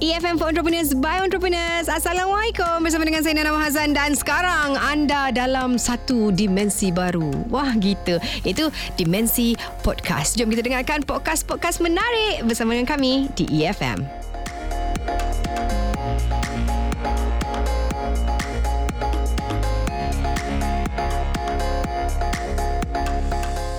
EFM for Entrepreneurs by Entrepreneurs. Assalamualaikum bersama dengan saya Nana Mahazan dan sekarang anda dalam satu dimensi baru. Wah gitu. Itu dimensi podcast. Jom kita dengarkan podcast-podcast menarik bersama dengan kami di EFM.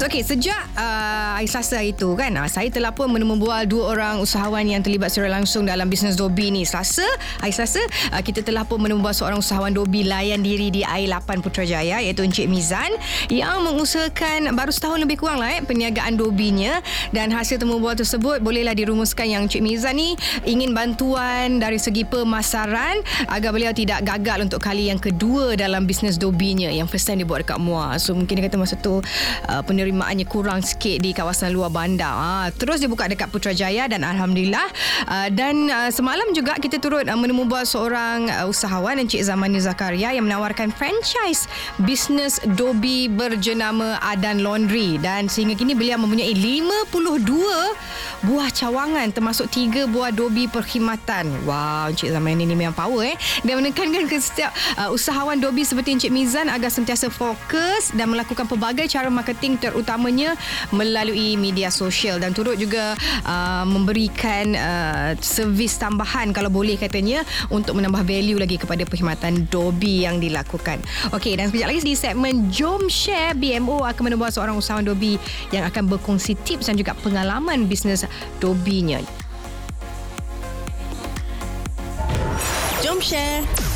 Okey, sejak uh, hari Selasa itu kan, uh, saya telah pun membual dua orang usahawan yang terlibat secara langsung dalam bisnes Dobi ni. Selasa, hari Selasa, uh, kita telah pun membual seorang usahawan Dobi layan diri di Air 8 Putrajaya iaitu Encik Mizan yang mengusahakan baru setahun lebih kurang lah eh, perniagaan Dobinya dan hasil temubual tersebut bolehlah dirumuskan yang Encik Mizan ni ingin bantuan dari segi pemasaran agar beliau tidak gagal untuk kali yang kedua dalam bisnes Dobinya yang first time dia buat dekat Muar. So mungkin dia kata masa tu uh, penerimaannya kurang sikit di kawasan luar bandar. Ha, terus dia buka dekat Putrajaya dan alhamdulillah uh, dan uh, semalam juga kita turut uh, menemu bual seorang uh, usahawan Encik Zamani Zakaria yang menawarkan franchise bisnes Dobi berjenama Adan Laundry dan sehingga kini beliau mempunyai 52 buah cawangan termasuk 3 buah Dobi perkhidmatan. Wow, Encik Zamani ni memang power eh. Dia menekankan ke setiap uh, usahawan Dobi seperti Encik Mizan agar sentiasa fokus dan melakukan pelbagai cara marketing terutamanya melalui media sosial dan turut juga uh, memberikan uh, servis tambahan kalau boleh katanya untuk menambah value lagi kepada perkhidmatan Dobi yang dilakukan. Okey dan sekejap lagi di segmen Jom Share BMO akan menemui seorang usahawan Dobi yang akan berkongsi tips dan juga pengalaman bisnes Dobinya. Jom Share.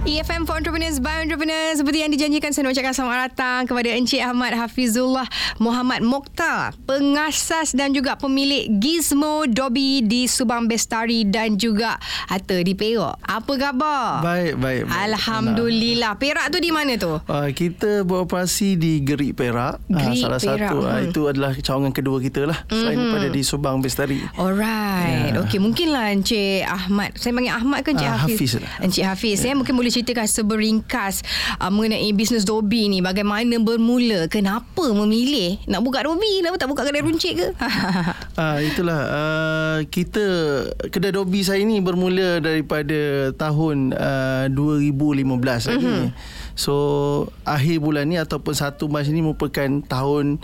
EFM for Entrepreneurs by Entrepreneurs Seperti yang dijanjikan Saya nak ucapkan selamat datang Kepada Encik Ahmad Hafizullah Muhammad Mokhtar Pengasas dan juga pemilik Gizmo Dobi Di Subang Bestari Dan juga Hatta di Perak Apa khabar? Baik, baik. baik. Alhamdulillah Perak tu di mana tu? Uh, kita beroperasi di Gerik Perak. Ah, Gerik salah Perak, satu uh, hmm. itu adalah cawangan kedua kita lah. Selain Mhm. daripada di Subang Bestari. Alright. Ya. Okey, mungkinlah Encik Ahmad. Saya panggil Ahmad ke Encik Ah, Hafiz? Hafiz lah. Encik Hafiz ya. Mungkin boleh ceritakan seberingkas uh, mengenai bisnes Dobi ni. Bagaimana bermula? Kenapa memilih nak buka Dobi? Kenapa tak buka kedai runcit ke? Ah itulah uh, kita kedai Dobi saya ni bermula daripada tahun uh, 2015 lagi. Mhm. So akhir bulan ni ataupun 1 Mac ni merupakan tahun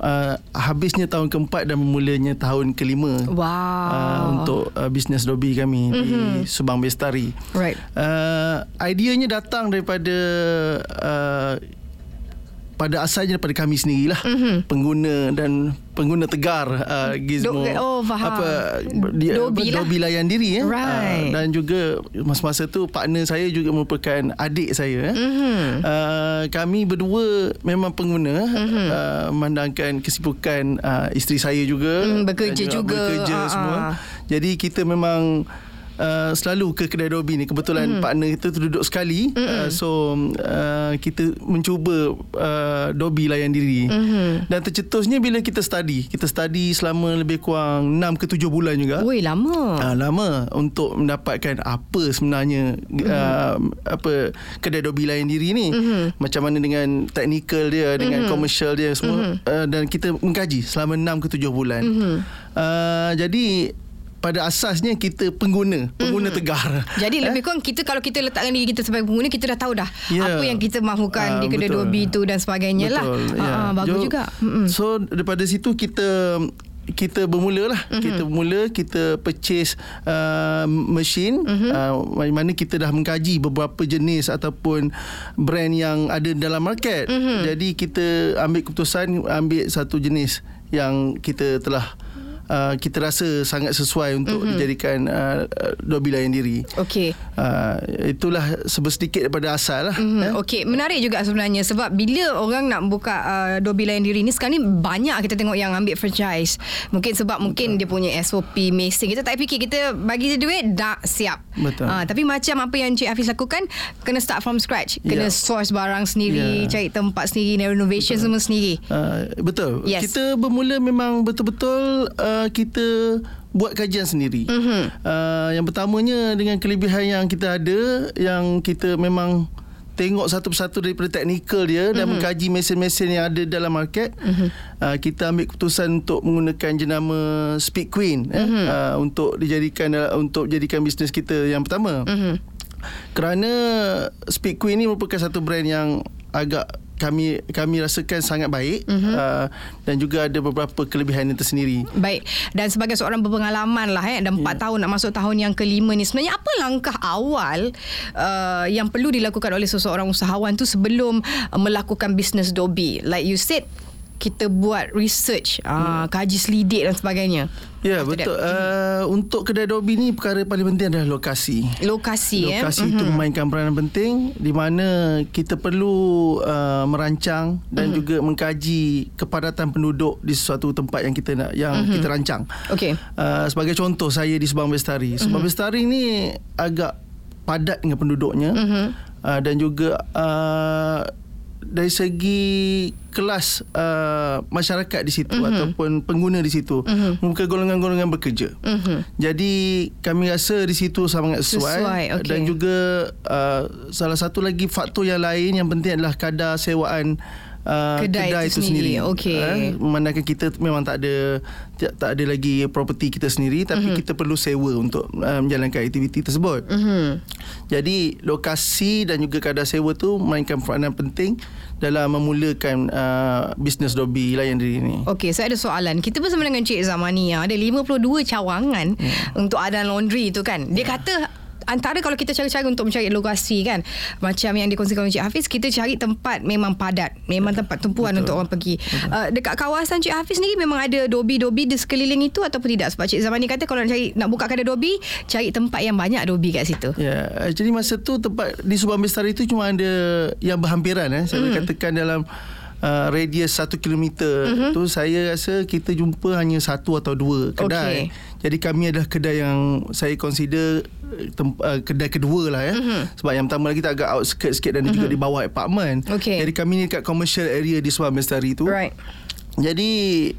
uh, habisnya tahun keempat dan memulanya tahun kelima. wow. Uh, untuk uh, bisnes Dobi kami mm-hmm. di Subang Bestari. Right. Uh, ideanya datang daripada uh, pada asalnya daripada kami sendirilah mm-hmm. pengguna dan pengguna tegar uh, Gizmo Do- oh, faham. apa dia Dobi lah. Dobi layan diri ya Right. dan juga masa-masa tu partner saya juga merupakan adik saya eh. Mhm. Uh, kami berdua memang pengguna mm-hmm. uh, memandangkan kesibukan uh, isteri saya juga Mm, bekerja dan juga. bekerja Ah, semua ah. jadi kita memang Uh, selalu ke kedai Dobi ni kebetulan mm. partner kita tu duduk sekali uh, so uh, kita mencuba uh, Dobi layan diri mm-hmm. dan tercetusnya bila kita study kita study selama lebih kurang 6 ke 7 bulan juga Ui, lama. Uh, lama untuk mendapatkan apa sebenarnya mm-hmm. uh, apa kedai Dobi layan diri ni mm-hmm. macam mana dengan teknikal dia dengan mm-hmm. komersial dia semua mm-hmm. uh, dan kita mengkaji selama 6 ke 7 bulan mm-hmm. uh, jadi pada asasnya kita pengguna pengguna mm-hmm. tegar Jadi lebih kurang kita kalau kita letakkan diri kita sebagai pengguna kita dah tahu dah Ya. apa yang kita mahukan Ah, di kedai betul. Dobi tu dan sebagainya lah. Betul, Ah, ya. ah, bagus Jo- juga. Mm-mm. So daripada situ kita kita bermula lah mm-hmm. kita bermula kita purchase uh, mesin mm-hmm. uh, mana kita dah mengkaji beberapa jenis ataupun brand yang ada dalam market mm-hmm. jadi kita ambil keputusan ambil satu jenis yang kita telah uh, kita rasa sangat sesuai untuk mm-hmm. dijadikan uh, Dobi layan diri Okey. uh, itulah sebersedikit daripada asal lah Mm-hmm. Okey, menarik juga sebenarnya sebab bila orang nak buka uh, Dobi lain diri ni sekarang ni banyak kita tengok yang ambil franchise. Mungkin sebab mungkin dia punya SOP mesin kita tak fikir kita bagi dia duit dah siap. Betul. Ah, tapi macam apa yang Cik Hafiz lakukan kena start from scratch, kena Ya. source barang sendiri, Ya. cari tempat sendiri, renovation semua sendiri. Uh, betul. Yes. Kita bermula memang betul-betul uh, kita buat kajian sendiri. Mhm. Mm-hmm. Uh, yang pertamanya dengan kelebihan yang kita ada yang kita memang tengok satu persatu daripada teknikal dia dan Mhm. mengkaji mesin-mesin yang ada dalam market uh, kita ambil keputusan untuk menggunakan jenama Speed Queen eh, Mhm. uh, untuk dijadikan untuk jadikan bisnes kita yang pertama Mhm. kerana Speed Queen ni merupakan satu brand yang agak kami kami rasakan sangat baik Mhm. uh, dan juga ada beberapa kelebihan yang tersendiri Baik Dan sebagai seorang berpengalaman lah eh, Dan 4 Ya. tahun nak masuk tahun yang kelima ni Sebenarnya apa langkah awal uh, Yang perlu dilakukan oleh seseorang usahawan tu Sebelum uh, melakukan bisnes Dobi Like you said kita buat research, uh, kaji selidik dan sebagainya. Ya After betul. that. Uh, untuk kedai Dobi ni perkara paling penting adalah lokasi. Lokasi, eh. Lokasi itu Mhm. memainkan peranan penting di mana kita perlu uh, merancang dan Mhm. juga mengkaji kepadatan penduduk di sesuatu tempat yang kita nak yang Mhm. kita rancang. Okey. Uh, sebagai contoh saya di Subang Bestari. Subang Bestari ni agak padat dengan penduduknya Mhm. uh, dan juga uh, dari segi kelas uh, masyarakat di situ mm-hmm. ataupun pengguna di situ Mhm. merupakan golongan-golongan bekerja. Mhm. Jadi kami rasa di situ sangat sesuai, Sesuai, okey. dan juga uh, salah satu lagi faktor yang lain yang penting adalah kadar sewaan uh, Kedai kedai, itu itu sendiri, sendiri. okey. Eh, memandangkan kita memang tak ada tak, tak ada lagi properti kita sendiri tapi Mhm. kita perlu sewa untuk uh, menjalankan aktiviti tersebut. Mhm. Jadi lokasi dan juga kadar sewa tu mainkan peranan penting dalam memulakan uh, bisnes Dobi layan diri ni. Okey, saya ada soalan. Kita bersama dengan Cik Zamania ada 52 cawangan Hmm. untuk adan laundry tu kan. Dia kata antara kalau kita cari-cari untuk mencari lokasi kan macam yang dikongsikan oleh Cik Hafiz kita cari tempat memang padat memang tempat tumpuan Betul. untuk orang pergi uh, dekat kawasan Cik Hafiz sendiri memang ada dobi-dobi di sekeliling itu ataupun tidak sebab Cik Zamani kata kalau nak cari nak buka kedai dobi cari tempat yang banyak dobi kat situ Ya, uh, jadi masa tu tempat di Subang Bestari tu cuma ada yang berhampiran eh. Saya Hmm. katakan dalam uh, radius 1 kilometer Mhm. tu saya rasa kita jumpa hanya satu atau dua kedai. Okey. Jadi kami adalah kedai yang saya consider tem- uh, kedai kedua lah ya. Mhm. Sebab yang pertama lagi kita agak outskirt sikit dan juga di bawah apartment. Okey. Jadi kami ni dekat commercial area di Subang Bestari tu. right Jadi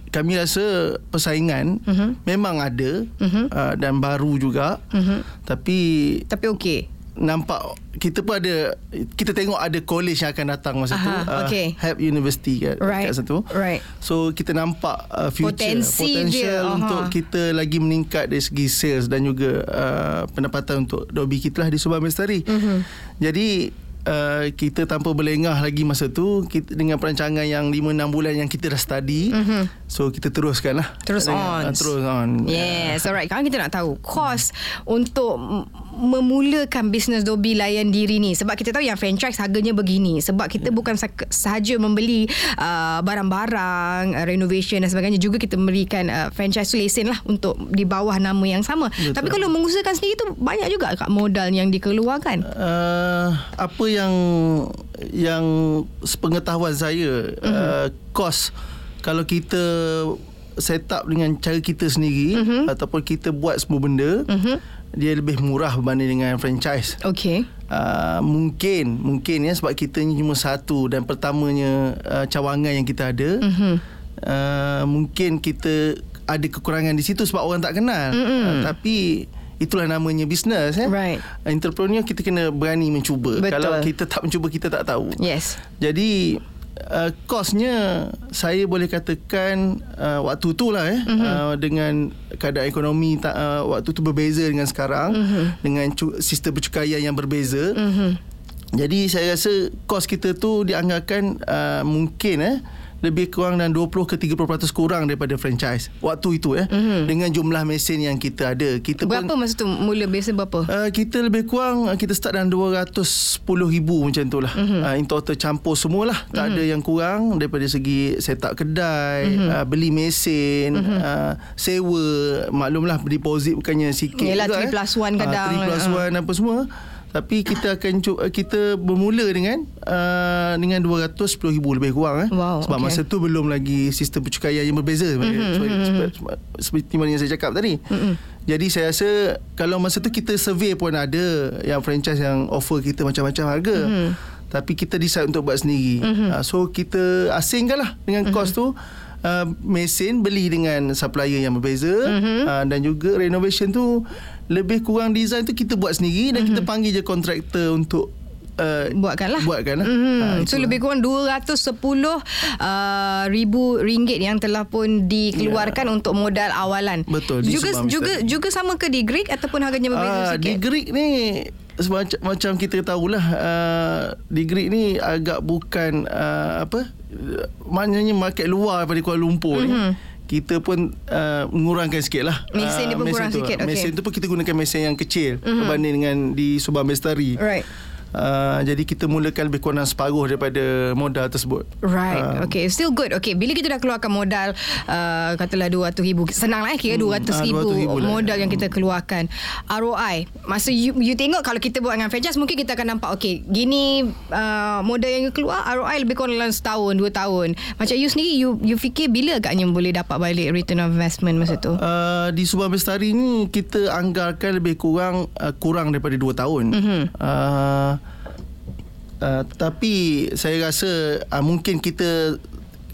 kami rasa persaingan Mhm. memang ada Mhm. uh, dan baru juga. Mhm. Tapi tapi okey nampak kita pun ada kita tengok ada college yang akan datang masa Aha, tu uh, okey. Help University kat, Right. kat situ Right. so kita nampak uh, future Potensi dia, potential aha. untuk kita lagi meningkat dari segi sales dan juga uh, pendapatan untuk Dobi kita lah di Subang Bestari Mhm. jadi Uh, kita tanpa berlengah lagi masa tu kita dengan perancangan yang 5-6 bulan yang kita dah study Mhm. so kita teruskan lah Terus Dengan- on. uh, terus on Yes, alright. Sekarang kita nak tahu kos untuk m- memulakan bisnes dobi layan diri ni. Sebab kita tahu yang franchise harganya begini. Sebab kita bukan sak- sahaja membeli uh, barang-barang, uh, renovation dan sebagainya. Juga kita memberikan uh, franchise lesen lah untuk di bawah nama yang sama. Betul. Tapi kalau mengusahakan sendiri tu banyak juga kat modal yang dikeluarkan. uh, apa yang yang sepengetahuan saya Mhm. uh, kos kalau kita set up dengan cara kita sendiri Mhm. ataupun kita buat semua benda Mhm. dia lebih murah berbanding dengan franchise Okay. Uh, mungkin mungkin ya sebab kita ni cuma satu dan pertamanya uh, cawangan yang kita ada Mhm. uh, mungkin kita ada kekurangan di situ sebab orang tak kenal Mm-mm. uh, tapi itulah namanya bisnes eh Right. entrepreneur kita kena berani mencuba Betul. kalau kita tak mencuba kita tak tahu Yes. jadi uh, kosnya saya boleh katakan uh, waktu tu lah eh Mhm. uh, dengan keadaan ekonomi tak, uh, waktu tu berbeza dengan sekarang Mhm. dengan cu- sistem percukaian yang berbeza Mhm. jadi saya rasa kos kita tu dianggarkan uh, mungkin eh lebih kurang dan 20 ke 30% kurang daripada franchise waktu itu eh Mhm. dengan jumlah mesin yang kita ada kita Berapa pun masa tu mula biasa berapa? Uh, kita lebih kurang uh, kita start dalam 210 ribu macam tu lah. Mhm. Mm-hmm. Uh, in total campur semualah. Tak mm-hmm. ada yang kurang daripada segi setup kedai, Mhm. mm-hmm. uh, beli mesin, mm-hmm. uh, sewa. Maklumlah deposit bukannya sikit Yelah, juga. three eh. plus one kadang. Uh, 3 plus Uh. 1 apa semua. Tapi kita akan kita bermula dengan uh, dengan 210 ribu lebih kurang eh. Wow, Sebab okay. masa tu belum lagi sistem percukaian yang berbeza Mhm, mm-hmm. seperti, mhm, seperti, seperti mana yang saya cakap tadi. Mhm. Jadi saya rasa kalau masa tu kita survey pun ada yang franchise yang offer kita macam-macam harga. Mhm. Tapi kita decide untuk buat sendiri. Mhm. Uh, so kita asingkan lah dengan kos tu. Uh, mesin beli dengan supplier yang berbeza Mhm. uh, dan juga renovation tu lebih kurang design tu kita buat sendiri dan kita panggil je kontraktor untuk uh, Buatkan lah Buatkan lah mm-hmm. Ah, So lebih kurang 210 uh, ribu ringgit yang telah pun dikeluarkan yeah. untuk modal awalan. Betul, Juga juga juga sama ke di Greek ataupun harganya berbeza Ah, sikit? di Greek ni semacam macam kita tahulah uh, di Greek ni agak bukan uh, apa maknanya market luar daripada Kuala Lumpur mm-hmm. ni kita pun uh, mengurangkan sikit lah Mesin dia pun kurang tu. sikit, okey. Mesin tu pun kita gunakan mesin yang kecil mm-hmm. berbanding dengan di Subang Bestari Right. Uh, jadi kita mulakan lebih kurang separuh daripada modal tersebut. Right. Ah. okay. Still good. Okay. Bila kita dah keluarkan modal uh, katalah RM200,000. Senang lah eh, kira Hmm, RM200,000 ah, RM200,000 lah. modal yang kita keluarkan. ROI. Masa you, you tengok kalau kita buat dengan franchise mungkin kita akan nampak okay gini uh, modal yang you keluar ROI lebih kurang dalam setahun, dua tahun. Macam you sendiri you you fikir bila agaknya boleh dapat balik return of investment masa tu? Uh, di Subang Bestari ni kita anggarkan lebih kurang uh, kurang daripada 2 tahun. Mm-hmm. Uh, uh, tapi saya rasa uh, mungkin kita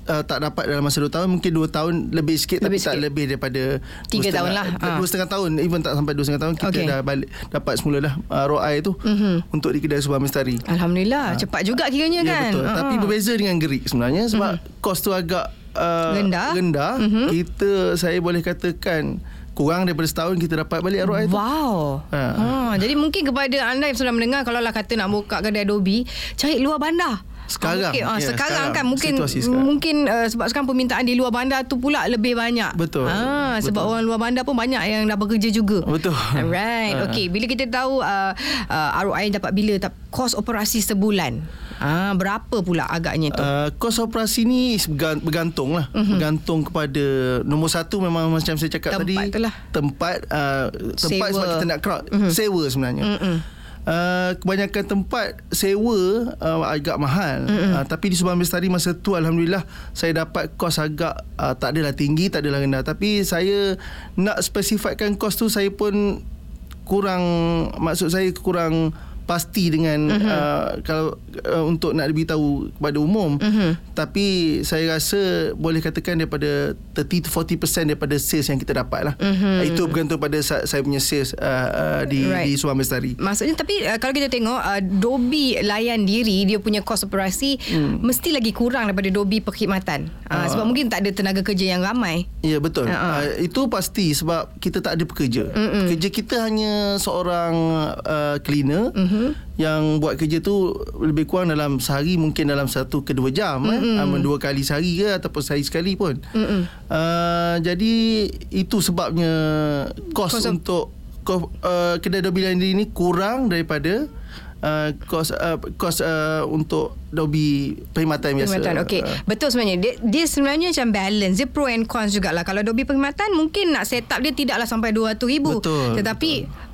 uh, tak dapat dalam masa 2 tahun mungkin 2 tahun lebih sikit Lebih tapi tak sikit. lebih daripada Tiga dua setengah- tahun lah. eh, Ah. Dua setengah tahun even tak sampai dua setengah tahun kita Okey. dah balik dapat semula dah uh, ROI tu mm-hmm. untuk di kedai Subang Bestari. Alhamdulillah. Cepat juga kiranya Ya kan? betul. Ah. Tapi berbeza dengan Gerik sebenarnya sebab mm-hmm. kos tu agak uh, Rendah. rendah. Mm-hmm. Kita saya boleh katakan kurang daripada setahun kita dapat balik ROI tu. Wow. Ha. Ha. jadi mungkin kepada anda yang sedang mendengar kalau lah kata nak buka kedai Adobe, cari luar bandar. Sekarang. Ah, mungkin, ah, Ya, sekarang, sekarang. kan mungkin sekarang. mungkin uh, sebab sekarang permintaan di luar bandar tu pula lebih banyak. Betul. Ah, sebab Betul. orang luar bandar pun banyak yang dah bekerja juga. Betul. Alright. Ah. Okey, bila kita tahu uh, uh, ROI dapat bila tak kos operasi sebulan. Ah, berapa pula agaknya tu? Uh, kos operasi ni bergan- bergantung lah mm-hmm. Bergantung kepada Nombor satu memang macam saya cakap Tempat tadi tu lah. Tempat uh, Tempat Sewa. sebab kita nak crowd mm-hmm. Sewa sebenarnya mm-hmm. Uh, kebanyakan tempat sewa uh, agak mahal mm-hmm. uh, tapi di Subang Bestari masa tu Alhamdulillah saya dapat kos agak uh, tak adalah tinggi tak adalah rendah tapi saya nak spesifikkan kos tu saya pun kurang maksud saya kurang pasti dengan mm-hmm. uh, kalau uh, untuk nak beritahu kepada umum mm-hmm. tapi saya rasa boleh katakan daripada 30 to 40% daripada sales yang kita dapat lah mm-hmm. itu bergantung pada sa- saya punya sales uh, uh, di Right. di Subang Bestari Maksudnya tapi uh, kalau kita tengok uh, Dobi layan diri dia punya kos operasi hmm. mesti lagi kurang daripada Dobi perkhidmatan. Uh, Ah. sebab mungkin tak ada tenaga kerja yang ramai. Ya betul. Ha, ha. Uh, itu pasti sebab kita tak ada pekerja. Mm-mm. Pekerja kita hanya seorang uh, cleaner mm-hmm. Yang buat kerja tu lebih kurang dalam sehari mungkin dalam satu ke dua jam eh. Um, dua kali sehari ke ataupun sehari sekali pun. Uh, jadi itu sebabnya kos Kos- untuk kos, uh, kedai Dobi Laundry ni kurang daripada uh, kos uh, kos uh, untuk Dobi perkhidmatan biasa. Perkhidmatan okey. Uh, Betul sebenarnya. Dia, dia sebenarnya macam balance. Dia pro and cons jugalah. Kalau Dobi perkhidmatan mungkin nak set up dia tidaklah sampai 200,000. Betul, Tetapi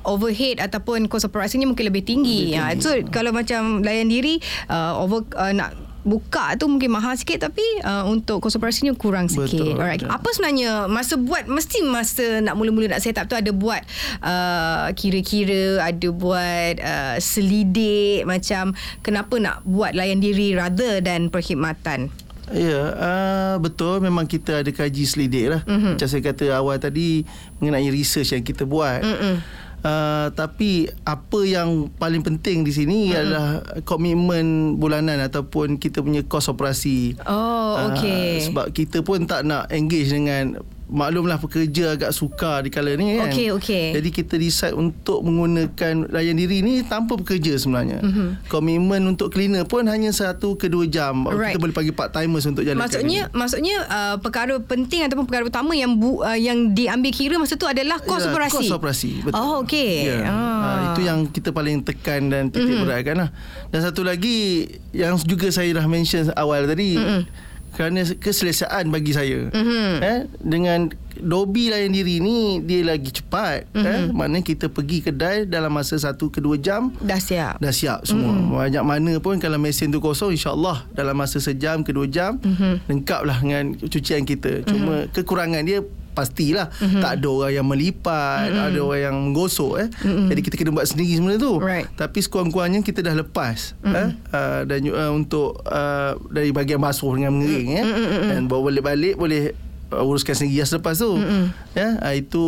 overhead ataupun kos operasinya mungkin lebih tinggi. Lebih tinggi. Ha, so kalau macam layan diri uh, over uh, nak buka tu mungkin mahal sikit tapi uh, untuk kos kurang sikit. Betul. Alright. Apa sebenarnya masa buat mesti masa nak mula-mula nak set up tu ada buat uh, kira-kira ada buat uh, selidik macam kenapa nak buat layan diri rather than perkhidmatan. Ya, uh, betul memang kita ada kaji selidik lah. Mm-hmm. Macam saya kata awal tadi mengenai research yang kita buat. Mm-hmm. Uh, tapi apa yang paling penting di sini mm-hmm. adalah komitmen bulanan ataupun kita punya kos operasi. Oh, okey. Uh, sebab kita pun tak nak engage dengan maklumlah pekerja agak sukar di kala ni kan. Okey, okey. Jadi kita decide untuk menggunakan layan diri ni tanpa pekerja sebenarnya. Mhm. Mm-hmm. Komitmen untuk cleaner pun hanya satu ke dua jam. Right. Kita boleh panggil part timers untuk jalankan Maksudnya ini. maksudnya uh, perkara penting ataupun perkara utama yang bu, uh, yang diambil kira masa tu adalah kos Ya, operasi. Kos operasi. Betul. Oh, okey. Ya. Ah. Ha, itu yang kita paling tekan dan titik mm-hmm. beratkan lah. Dan satu lagi yang juga saya dah mention awal tadi. Mm-hmm. Kerana keselesaan bagi saya. Mm-hmm. Eh, dengan Dobi layan diri ni dia lagi cepat. Mm-hmm. Eh, maknanya kita pergi kedai dalam masa satu ke dua jam. Dah siap. Dah siap semua. Mm. Banyak mana pun kalau mesin tu kosong insyaAllah dalam masa sejam ke dua jam mm-hmm. lengkap lah dengan cucian kita. Cuma mm-hmm. kekurangan dia pastilah mm-hmm. tak ada orang yang melipat, mm-hmm. ada orang yang menggosok eh. Mm-hmm. Jadi kita kena buat sendiri semua tu. Right. Tapi sekurang-kurangnya kita dah lepas mm-hmm. eh uh, dan uh, untuk uh, dari bahagian basuh dengan mengering eh mm-hmm. dan bawa balik-balik boleh uh, uruskan sendiri selepas tu. Mm-hmm. Ya, uh, itu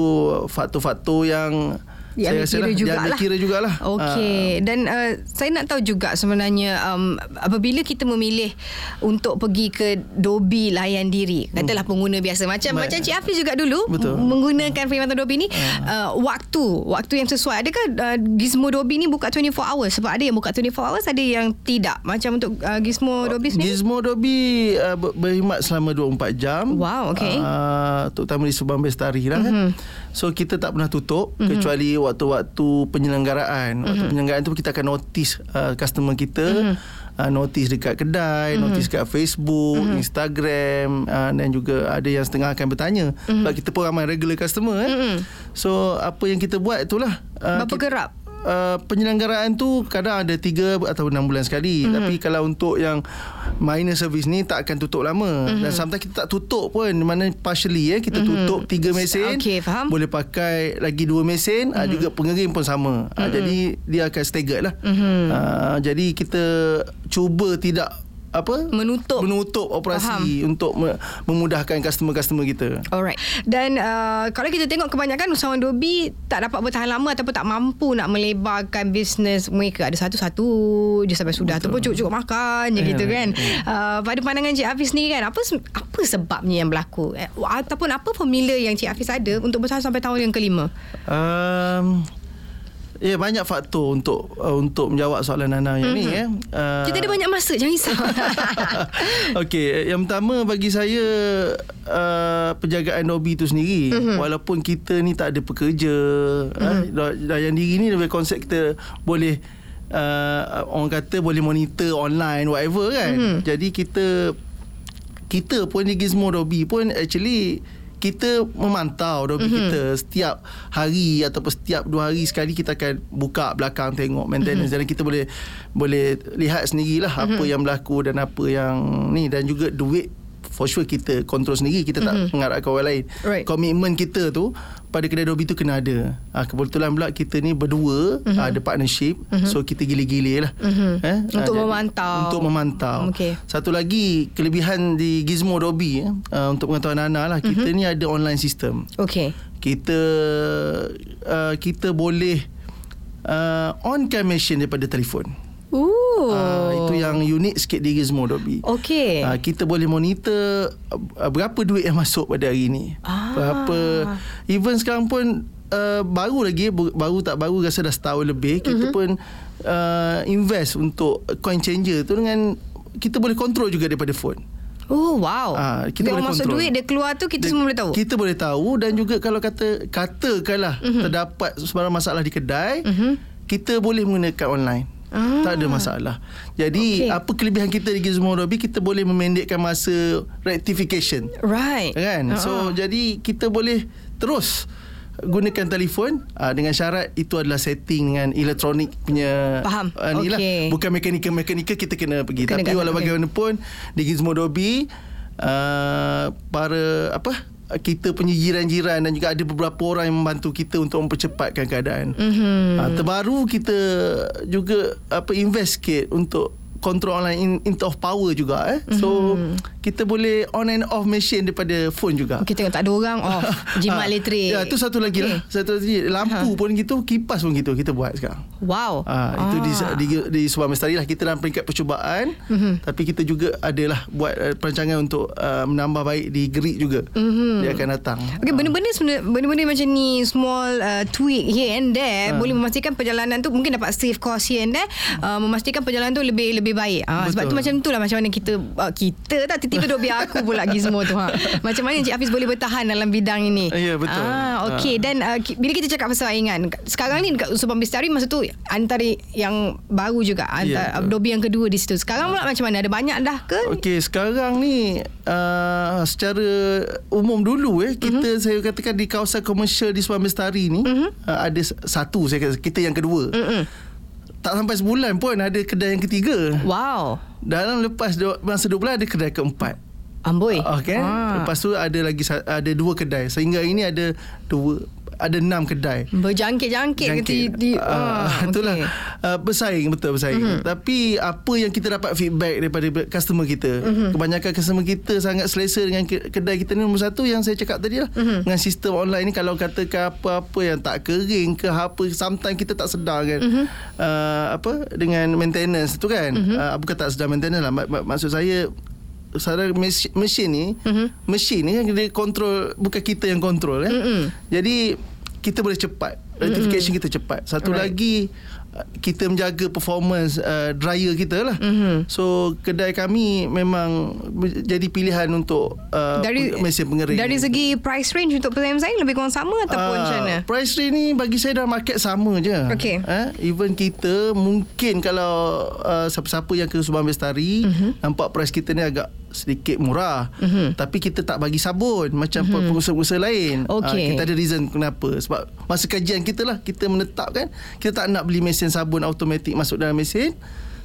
faktor-faktor yang Dia ambil kira lah, dia jugalah. ambil kira jugalah. Okey Ah. dan uh, saya nak tahu juga sebenarnya um, apabila kita memilih untuk pergi ke Dobi layan diri katalah pengguna biasa macam Baik. macam Cik Hafiz juga dulu Betul. menggunakan perkhidmatan Dobi ni uh, waktu waktu yang sesuai adakah uh, Gizmo Dobi ni buka 24 hours sebab ada yang buka 24 hours ada yang tidak macam untuk uh, Gizmo Dobi sendiri Gizmo Dobi uh, ber- berkhidmat selama 24 jam. Wow, okey. Uh, terutama di Subang Bestari lah. Mm-hmm. So kita tak pernah tutup mm-hmm. kecuali waktu-waktu penyelenggaraan. Mm-hmm. Waktu penyelenggaraan tu kita akan notice uh, customer kita. Mm-hmm. Uh, notice dekat kedai, mm-hmm. notice dekat Facebook, mm-hmm. Instagram uh, dan juga ada yang setengah akan bertanya. Mm-hmm. Sebab kita pun ramai regular customer eh. Mm-hmm. So apa yang kita buat itulah. Uh, berapa kita- kerap Uh, penyelenggaraan tu kadang ada 3 atau 6 bulan sekali mm-hmm. tapi kalau untuk yang minor service ni tak akan tutup lama mm-hmm. dan sometimes kita tak tutup pun mana partially eh kita mm-hmm. tutup 3 mesin Okey, faham. boleh pakai lagi 2 mesin mm-hmm. uh, juga pengering pun sama mm-hmm. uh, jadi dia akan staggered lah mm-hmm. uh, jadi kita cuba tidak apa Menutup. menutup operasi Faham. untuk me- memudahkan customer-customer kita Alright. Dan uh, kalau kita tengok kebanyakan usahawan Dobi tak dapat bertahan lama ataupun tak mampu nak melebarkan bisnes mereka. Ada satu-satu je sampai sudah tu pun cukup-cukup makan je Ya, gitu kan. betul. Uh, pada pandangan Cik Hafiz ni kan apa apa sebabnya yang berlaku eh, ataupun apa formula yang Cik Hafiz ada untuk bertahan sampai tahun yang kelima? um, Ya banyak faktor untuk uh, untuk menjawab soalan Nana yang mm-hmm. ni eh. Uh, Kita ada banyak masa jangan risau. Okey, yang pertama bagi saya uh, penjagaan Dobi itu sendiri mm-hmm. walaupun kita ni tak ada pekerja, mm-hmm. uh, layan diri ni lebih konsep kita boleh uh, orang kata boleh monitor online whatever kan. Mm-hmm. Jadi kita kita pun di Gizmo Dobi pun actually kita memantau dobi mm-hmm. kita setiap hari ataupun setiap dua hari sekali kita akan buka belakang tengok maintenance mm-hmm. dan kita boleh boleh lihat sendirilah mm-hmm. apa yang berlaku dan apa yang ni dan juga duit for sure kita kontrol sendiri kita mm-hmm. tak mengharapkan orang lain Right. komitmen kita tu pada kedai Dobi tu kena ada ha, kebetulan pula kita ni berdua mm-hmm. ada partnership mm-hmm. so kita gile-gile lah Mhm. eh? Untuk jadi- memantau. untuk memantau Okey. satu lagi kelebihan di Gizmo Dobi eh, uh, untuk pengetahuan Nana lah kita Mhm. ni ada online system Okey. kita uh, kita boleh uh, on cam machine daripada telefon Ooh. uh, itu yang unik sikit Gizmo Dobi Okey. Uh, kita boleh monitor uh, berapa duit yang masuk pada hari ni. Ah. Berapa even sekarang pun uh, baru lagi baru tak baru rasa dah setahun lebih kita Mhm. pun uh, invest untuk coin changer tu dengan kita boleh kontrol juga daripada phone. Oh wow. Ah, kita dia boleh masuk kontrol. duit dia keluar tu kita Dia- semua boleh tahu. Kita boleh tahu dan juga kalau kata katakanlah mm-hmm. terdapat sebarang masalah di kedai, mm-hmm. kita boleh menggunakan online. Ah. Tak ada masalah. Jadi Okey. apa kelebihan kita di Gizmo Dobi kita boleh memendekkan masa rectification. Right. Kan? So Ah. jadi kita boleh terus gunakan telefon uh, dengan syarat itu adalah setting dengan elektronik punya Faham. uh, ni lah. Bukan mekanikal-mekanikal kita kena pergi Kena tapi kat- walau okey. bagaimanapun di Gizmo Dobi uh, para apa kita punya jiran-jiran dan juga ada beberapa orang yang membantu kita untuk mempercepatkan keadaan. Mm-hmm. Uh, terbaru kita juga apa invest sikit untuk control online in, into of power juga eh. So kita boleh on and off machine daripada phone juga. Kita tengok tak ada orang off jimat Ah, elektrik. Ya, tu satu lagi Okey. lah. Satu lagi lampu pun gitu, kipas pun gitu kita buat sekarang. Wow. Ah, itu di di, di Subang Mestari lah kita dalam peringkat percubaan mm-hmm. tapi kita juga adalah buat uh, perancangan untuk uh, menambah baik di Gerik juga. Mm-hmm. Dia akan datang. Okay, benda-benda sebenarnya benda-benda macam ni small uh, tweak here and there Ah. boleh memastikan perjalanan tu mungkin dapat save cost here and there uh, memastikan perjalanan tu lebih lebih baik. Uh, sebab tu macam itulah macam mana kita uh, kita tak tiba-tiba duk biar aku pula gizmo tu ha. Macam mana Encik Hafiz boleh bertahan dalam bidang ini? Ya, betul. Ah, okey dan uh, bila kita cakap pasal saingan sekarang ni dekat Subang Bistari masa tu antara yang baru juga antara Ya, betul. Adobe yang kedua di situ. Sekarang pula macam mana? Ada banyak dah ke? Okey, sekarang ni uh, secara umum dulu eh kita Mhm. mm-hmm. saya katakan di kawasan komersial di Subang Bestari ni mm-hmm. uh, ada satu saya kata kita yang kedua. Mm-mm. Tak sampai sebulan pun ada kedai yang ketiga. Wow. Dalam lepas dua, masa dua bulan ada kedai keempat. Amboi. Okay. Ah. Lepas tu ada lagi ada dua kedai. Sehingga ini ada dua ada enam kedai. Berjangkit-jangkit ke di, di uh, ah, itulah uh, bersaing betul bersaing. Mhm. Mm-hmm. Tapi apa yang kita dapat feedback daripada customer kita, Mhm. mm-hmm. kebanyakan customer kita sangat selesa dengan ke- kedai kita ni nombor satu yang saya cakap tadi lah. Mhm. Mm-hmm. Dengan sistem online ni kalau katakan apa-apa yang tak kering ke apa sometimes kita tak sedar kan. Mhm. Mm-hmm. Uh, apa dengan maintenance tu kan. Mhm. Mm-hmm. Uh, bukan tak sedar maintenance lah. Mak- mak- maksud saya Secara mesin, mesin ni mm-hmm. Mesin ni kan Dia kontrol Bukan kita yang kontrol kan Mm-mm. Jadi Kita boleh cepat Rectification mm-hmm. kita cepat Satu Right. lagi uh, kita menjaga performance uh, dryer kita lah. Mhm. So kedai kami memang jadi pilihan untuk uh, dari mesin pengering. Dari segi price range untuk pesaing-pesaing lebih kurang sama ataupun Ah, macam mana? Price range ni bagi saya dalam market sama je. Okey. Eh, even kita mungkin kalau uh, siapa-siapa yang ke Subang Bestari Mhm. uh-huh. nampak price kita ni agak sedikit murah. Mhm. Uh-huh. Tapi kita tak bagi sabun macam uh-huh. pengusaha-pengusaha lain. Ah, kita ada reason kenapa. Sebab masa kajian kita lah kita menetapkan kita tak nak beli mesin sabun automatik masuk dalam mesin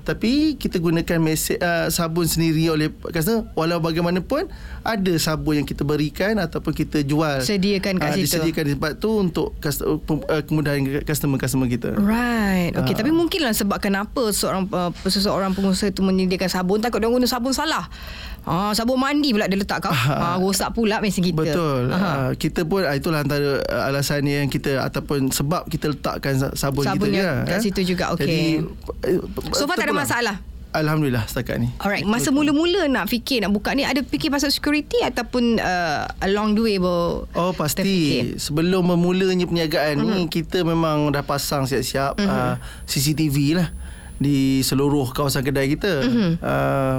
tapi kita gunakan mesin uh, sabun sendiri oleh customer walau bagaimanapun ada sabun yang kita berikan ataupun kita jual Sediakan kat Ah, situ. disediakan di tu untuk customer, uh, kemudahan customer-customer kita. Right. Okey, Ah. tapi mungkinlah sebab kenapa seorang uh, seseorang pengusaha tu menyediakan sabun takut dia guna sabun salah. Ah, sabun mandi pula dia letak kau. Ah, rosak pula mesin kita. Betul. Uh, kita pun ah, itulah antara uh, alasan yang kita ataupun sebab kita letakkan sa- sabun Sabun kita je. kat eh. situ juga, okey. Jadi So far tak ada terpulang. masalah? Alhamdulillah setakat ni. Alright, masa mula-mula nak fikir nak buka ni ada fikir pasal security ataupun uh, along the way baru Oh pasti sebelum memulanya perniagaan uh-huh. ni kita memang dah pasang siap-siap uh-huh. uh, CCTV lah di seluruh kawasan kedai kita. Uh-huh. Uh,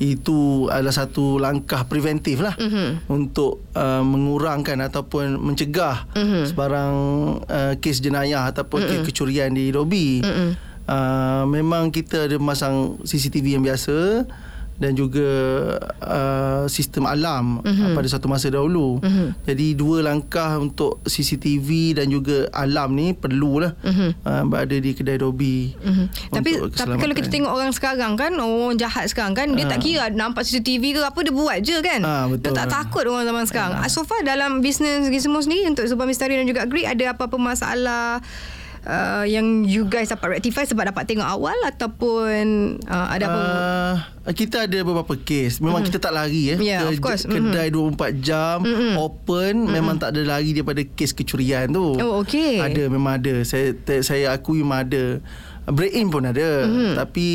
itu adalah satu langkah preventif lah Mhm. untuk uh, mengurangkan ataupun mencegah Mhm. sebarang uh, kes jenayah ataupun kes kecurian di lobi. Mhm. Uh, memang kita ada masang CCTV yang biasa dan juga uh, sistem alam mm-hmm. pada satu masa dahulu. Mm-hmm. Jadi dua langkah untuk CCTV dan juga alam ni perlulah mm-hmm. uh, berada di kedai Dobi. Mhm. Tapi tapi kalau kita tengok orang sekarang kan orang jahat sekarang kan dia Ah. tak kira nampak CCTV ke apa dia buat je kan. Ah, dia betul. tak takut orang zaman sekarang. Ah. So far dalam bisnes semua sendiri untuk Subang Misteri dan juga Great ada apa-apa masalah Uh, yang you guys dapat rectify sebab dapat tengok awal ataupun uh, ada apa Uh, kita ada beberapa kes. Memang mm-hmm. kita tak lari eh. Yeah, of course. Kedai mm-hmm. 24 jam mm-hmm. open mm-hmm. memang tak ada lari daripada kes kecurian tu. Oh, okey. Ada memang ada. Saya saya akui memang ada. Break in pun ada. Mm-hmm. Tapi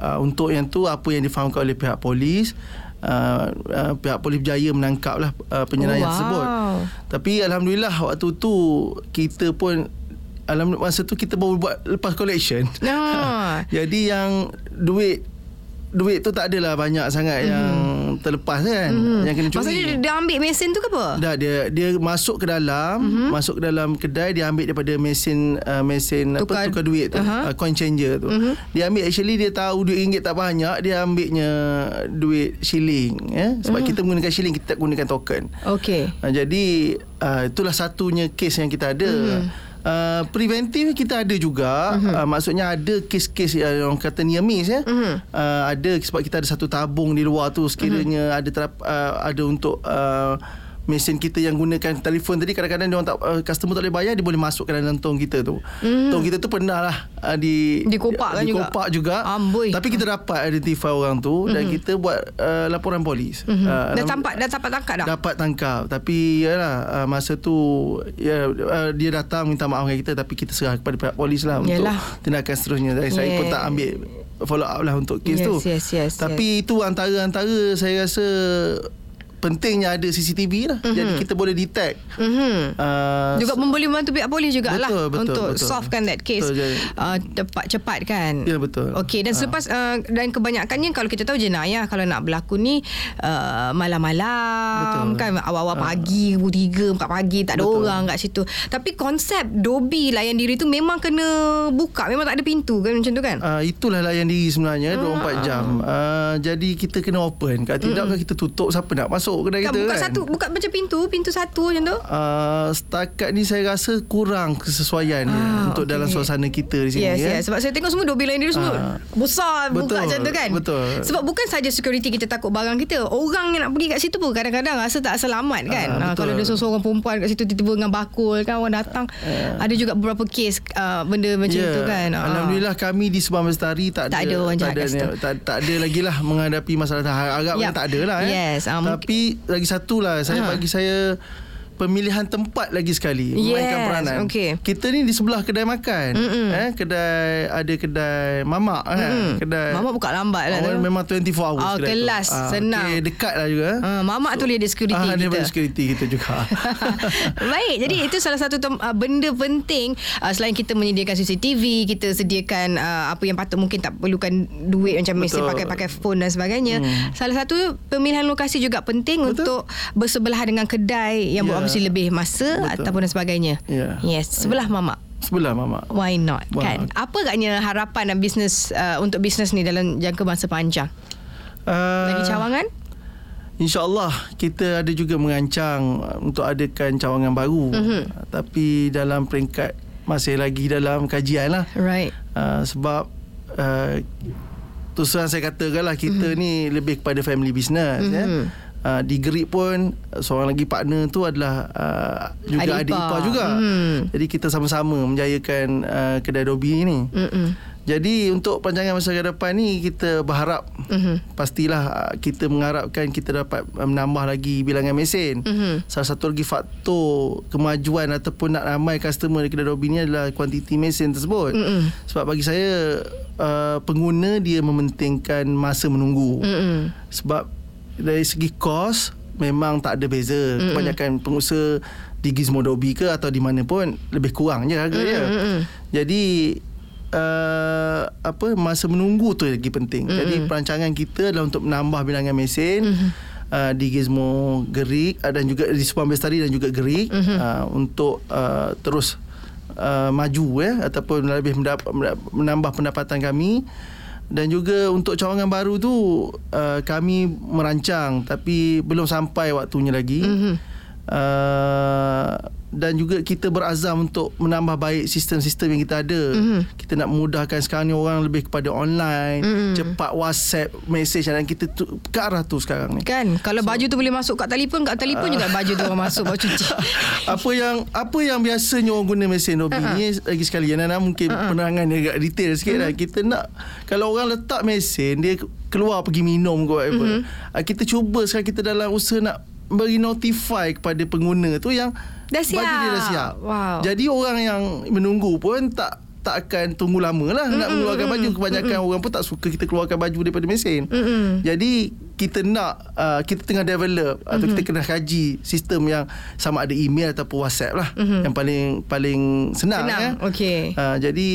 uh, untuk yang tu apa yang difahamkan oleh pihak polis Uh, uh, pihak polis berjaya menangkap lah uh, Oh, penyeraya wow. tersebut. Tapi alhamdulillah waktu tu kita pun alhamdulillah masa tu kita baru buat lepas collection. Ah. Jadi yang duit duit tu tak adalah banyak sangat mm. yang terlepas kan mm. yang kena curi. Maksudnya dia, dia ambil mesin tu ke apa? Dah dia dia masuk ke dalam mm-hmm. masuk ke dalam kedai dia ambil daripada mesin uh, mesin Tukar- apa tukar duit tu Aha. uh, coin changer tu. Mm-hmm. Dia ambil actually dia tahu duit ringgit tak banyak dia ambilnya duit shilling ya sebab mm-hmm. kita menggunakan shilling kita tak gunakan token. Okey. Uh, jadi uh, itulah satunya kes yang kita ada. Mm-hmm. Uh, preventif kita ada juga mm-hmm. uh, maksudnya ada kes-kes yang orang kata near miss ya Mhm. uh, ada sebab kita ada satu tabung di luar tu sekiranya Mhm. ada terap, uh, ada untuk uh, mesin kita yang gunakan telefon tadi kadang-kadang dia orang tak uh, customer tak boleh bayar dia boleh masuk ke dalam tong kita tu. Mhm. Tong kita tu pernah lah uh, di Dikopak kan juga? dikopak juga. Amboi. Tapi kita dapat identify orang tu mm-hmm. dan kita buat uh, laporan polis. Mhm. Uh, dah tampak dah dapat tangkap dah. Dapat tangkap Tapi yalah uh, Masa tu ya, uh, Dia datang minta maaf dengan kita Tapi kita serah kepada pihak polis lah Yalah. Untuk tindakan seterusnya Dan saya pun Yeah. tak ambil Follow up lah untuk kes Yes, tu yes, yes, Tapi itu antara-antara Saya rasa Pentingnya ada CCTV lah mm-hmm. Jadi kita boleh detect Mhm. uh, juga boleh membantu pihak polis jugalah Betul, betul, untuk betul. solvekan that case Betul, jadi- uh, tepat cepat kan. Ya, betul. Okey dan selepas uh, dan kebanyakannya kalau kita tahu jenayah kalau nak berlaku ni uh, malam-malam Betul. kan awal-awal pagi pukul 3 4 pagi tak ada Betul. orang kat situ. Tapi konsep dobi layan diri tu memang kena buka memang tak ada pintu kan macam tu kan. Uh, itulah layan diri sebenarnya 24 jam. Uh, jadi kita kena open. Kalau tidak mm. kita tutup siapa nak masuk masuk kedai Kan kita buka kan. satu buka macam pintu, pintu satu macam tu. Uh, setakat ni saya rasa kurang kesesuaian Ah, untuk okey. dalam suasana kita di sini Yes, ya. yes. Sebab saya tengok semua Dobi lain dia semua Ah. besar buka Betul, macam tu kan. betul. Sebab bukan saja security kita takut barang kita. Orang yang nak pergi kat situ pun kadang-kadang rasa tak selamat kan. Ah, Ah, betul. kalau ada seorang perempuan kat situ tiba-tiba dengan bakul kan orang datang. Ada juga beberapa kes uh, benda macam Ya, itu kan. Ah. Alhamdulillah kami di Subang Bestari tak, Tak ada orang jahat tak kat situ. tak, tak ada lagi lah menghadapi masalah harap Yap. tak ada lah eh. Yes, mungkin- Tapi lagi satu lah saya Ha. bagi saya pemilihan tempat lagi sekali memainkan Yes, peranan. okey. Kita ni di sebelah kedai makan. Mm-mm. Eh kedai ada kedai mamak kan. Mm-mm. Kedai Mama buka lambat lah tu. memang 24 hours Oh, kedai kelas, tu. Ah, senang. Okay, dekat lah juga. Ah, mamak tu boleh ada security ah, dia kita. ada security kita juga. Baik, jadi itu salah satu tem- uh, benda penting uh, selain kita menyediakan CCTV, kita sediakan uh, apa yang patut mungkin tak perlukan duit macam mesti pakai-pakai phone dan sebagainya. Hmm. Salah satu pemilihan lokasi juga penting Betul. untuk bersebelahan dengan kedai yang Ya. Beroperasi lebih masa Betul. ataupun dan sebagainya. Ya. Yes, sebelah mamak. sebelah mamak. Why not Why kan? not? Apa agaknya harapan dan bisnes uh, untuk bisnes ni dalam jangka masa panjang? Uh, Lagi cawangan? InsyaAllah kita ada juga merancang uh, untuk adakan cawangan baru. Mhm. Uh, Tapi dalam peringkat masih lagi dalam kajian lah. Right. Uh, sebab uh, terus terang saya katakan lah kita ni lebih kepada family business. Mhm. Ya. Uh, di Gerik pun uh, seorang lagi partner tu adalah uh, juga Adik adik ipar. ipar juga. Mhm. Jadi kita sama-sama menjayakan uh, kedai Dobi ni. Jadi untuk panjangan masa ke depan ni kita berharap Mhm. pastilah uh, kita mengharapkan kita dapat uh, menambah lagi bilangan mesin. Mhm. Salah satu lagi faktor kemajuan ataupun nak ramai customer di kedai Dobi ni adalah kuantiti mesin tersebut. Mm-mm. Sebab bagi saya uh, pengguna dia mementingkan masa menunggu. Mm-mm. Sebab dari segi kos memang tak ada beza. Mm-mm. Kebanyakan pengusaha di Gizmo Dobi ke atau di mana pun lebih kurang je harga dia. Mm-mm. Jadi uh, apa masa menunggu tu lagi penting. Mm-mm. Jadi perancangan kita adalah untuk menambah bilangan mesin. Mhm. Uh, di Gizmo Gerik uh, dan juga di Subang Bestari dan juga Gerik Mhm. uh, untuk uh, terus uh, maju ya ataupun lebih mendap- menambah pendapatan kami dan juga untuk cawangan baru tu uh, kami merancang tapi belum sampai waktunya lagi. Mhm. Uh, dan juga kita berazam untuk menambah baik sistem-sistem yang kita ada. Mhm. Kita nak memudahkan sekarang ni orang lebih kepada online, Mhm. cepat WhatsApp, message dan kita tu, ke arah tu sekarang ni. Kan Kalau baju tu boleh masuk kat telefon Kat telefon juga baju tu orang masuk Bawa cuci apa yang apa yang biasanya orang guna mesin Dobi uh-huh. ni lagi sekali Nana mungkin uh-huh. penerangan dia agak detail sikit uh-huh. lah kita nak kalau orang letak mesin dia keluar pergi minum ke whatever uh-huh. kita cuba sekarang kita dalam usaha nak bagi notify kepada pengguna tu yang Dah baju dia dah siap. siap Wow. jadi orang yang menunggu pun tak tak akan tunggu lama lah nak mengeluarkan baju kebanyakan orang pun tak suka kita keluarkan baju daripada mesin Mm-mm. jadi kita nak uh, kita tengah develop atau Mhm. kita kena kaji sistem yang sama ada email ataupun WhatsApp lah Mhm. yang paling paling senang, Senang, ya. okey. Uh, jadi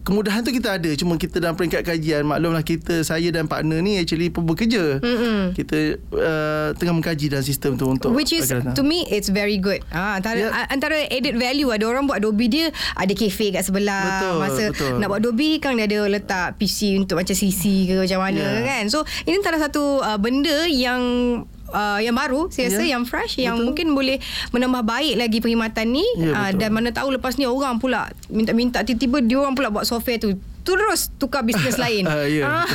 kemudahan tu kita ada cuma kita dalam peringkat kajian maklumlah kita saya dan partner ni actually pun bekerja. Mm-mm. Kita uh, tengah mengkaji dalam sistem tu untuk Which is datang. To me It's very good ah, antara, Yeah. yeah. antara added value Ada orang buat Adobe dia Ada kafe kat sebelah Betul, Masa betul. nak buat Adobe Kan dia ada letak PC Untuk macam CC ke Macam mana Yeah. kan So ini antara satu uh, Benda yang Uh, yang baru saya rasa Ya. yang fresh yang Betul. mungkin boleh menambah baik lagi perkhidmatan ni Ya, uh, betul. dan mana tahu lepas ni orang pula minta-minta tiba-tiba dia orang pula buat software tu terus tukar bisnes lain Ah, ya, Ah,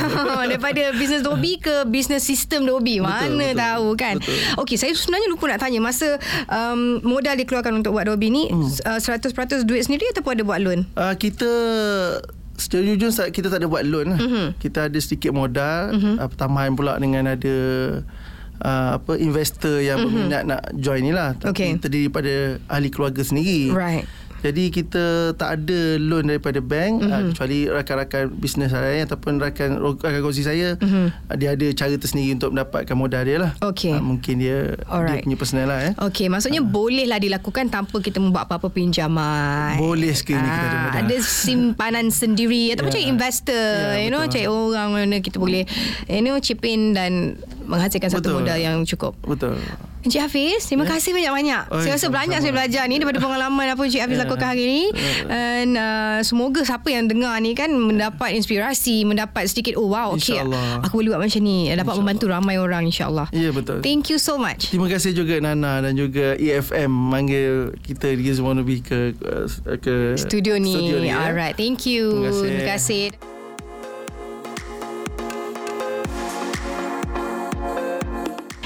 daripada bisnes Dobi ke bisnes sistem Dobi mana betul. tahu kan Betul. Okey, saya sebenarnya lupa nak tanya masa um, modal dikeluarkan untuk buat Adobe ni hmm. uh, 100% duit sendiri ataupun ada buat loan? Uh, kita secara jujur kita tak ada buat loan. Mhm. Kita ada sedikit modal, Mhm. uh, tambahan pula dengan ada uh, apa investor yang berminat nak join ni lah. Tapi Okey. terdiri pada ahli keluarga sendiri. Right. Jadi kita tak ada loan daripada bank Mhm. uh, kecuali rakan-rakan bisnes saya ataupun rakan rakan kongsi saya Mhm. uh, dia ada cara tersendiri untuk mendapatkan modal dia lah. Okey. Uh, mungkin dia Alright. dia punya personal lah eh. Okey, maksudnya uh. bolehlah dilakukan tanpa kita membuat apa-apa pinjaman. Boleh sekali kita ada Ah, modal. Ada simpanan sendiri ataupun Ya. cari investor, Ya, you know, betul. cari orang mana kita boleh you know chip in dan menghasilkan satu Betul. modal yang cukup. Betul. Encik Hafiz, terima kasih banyak-banyak. Oh, saya rasa banyak saya belajar ni daripada pengalaman apa Encik Hafiz Ya. lakukan hari ni. Dan uh, semoga siapa yang dengar ni kan mendapat inspirasi, mendapat sedikit oh wow, okey. InsyaAllah. Aku boleh buat macam ni, dapat membantu ramai orang insya-Allah. Ya betul. Thank you so much. Terima kasih juga Nana dan juga EFM manggil kita di Semua Nabi ke ke Studio ni. Studio ni ya. Alright, thank you. Terima kasih. Terima kasih.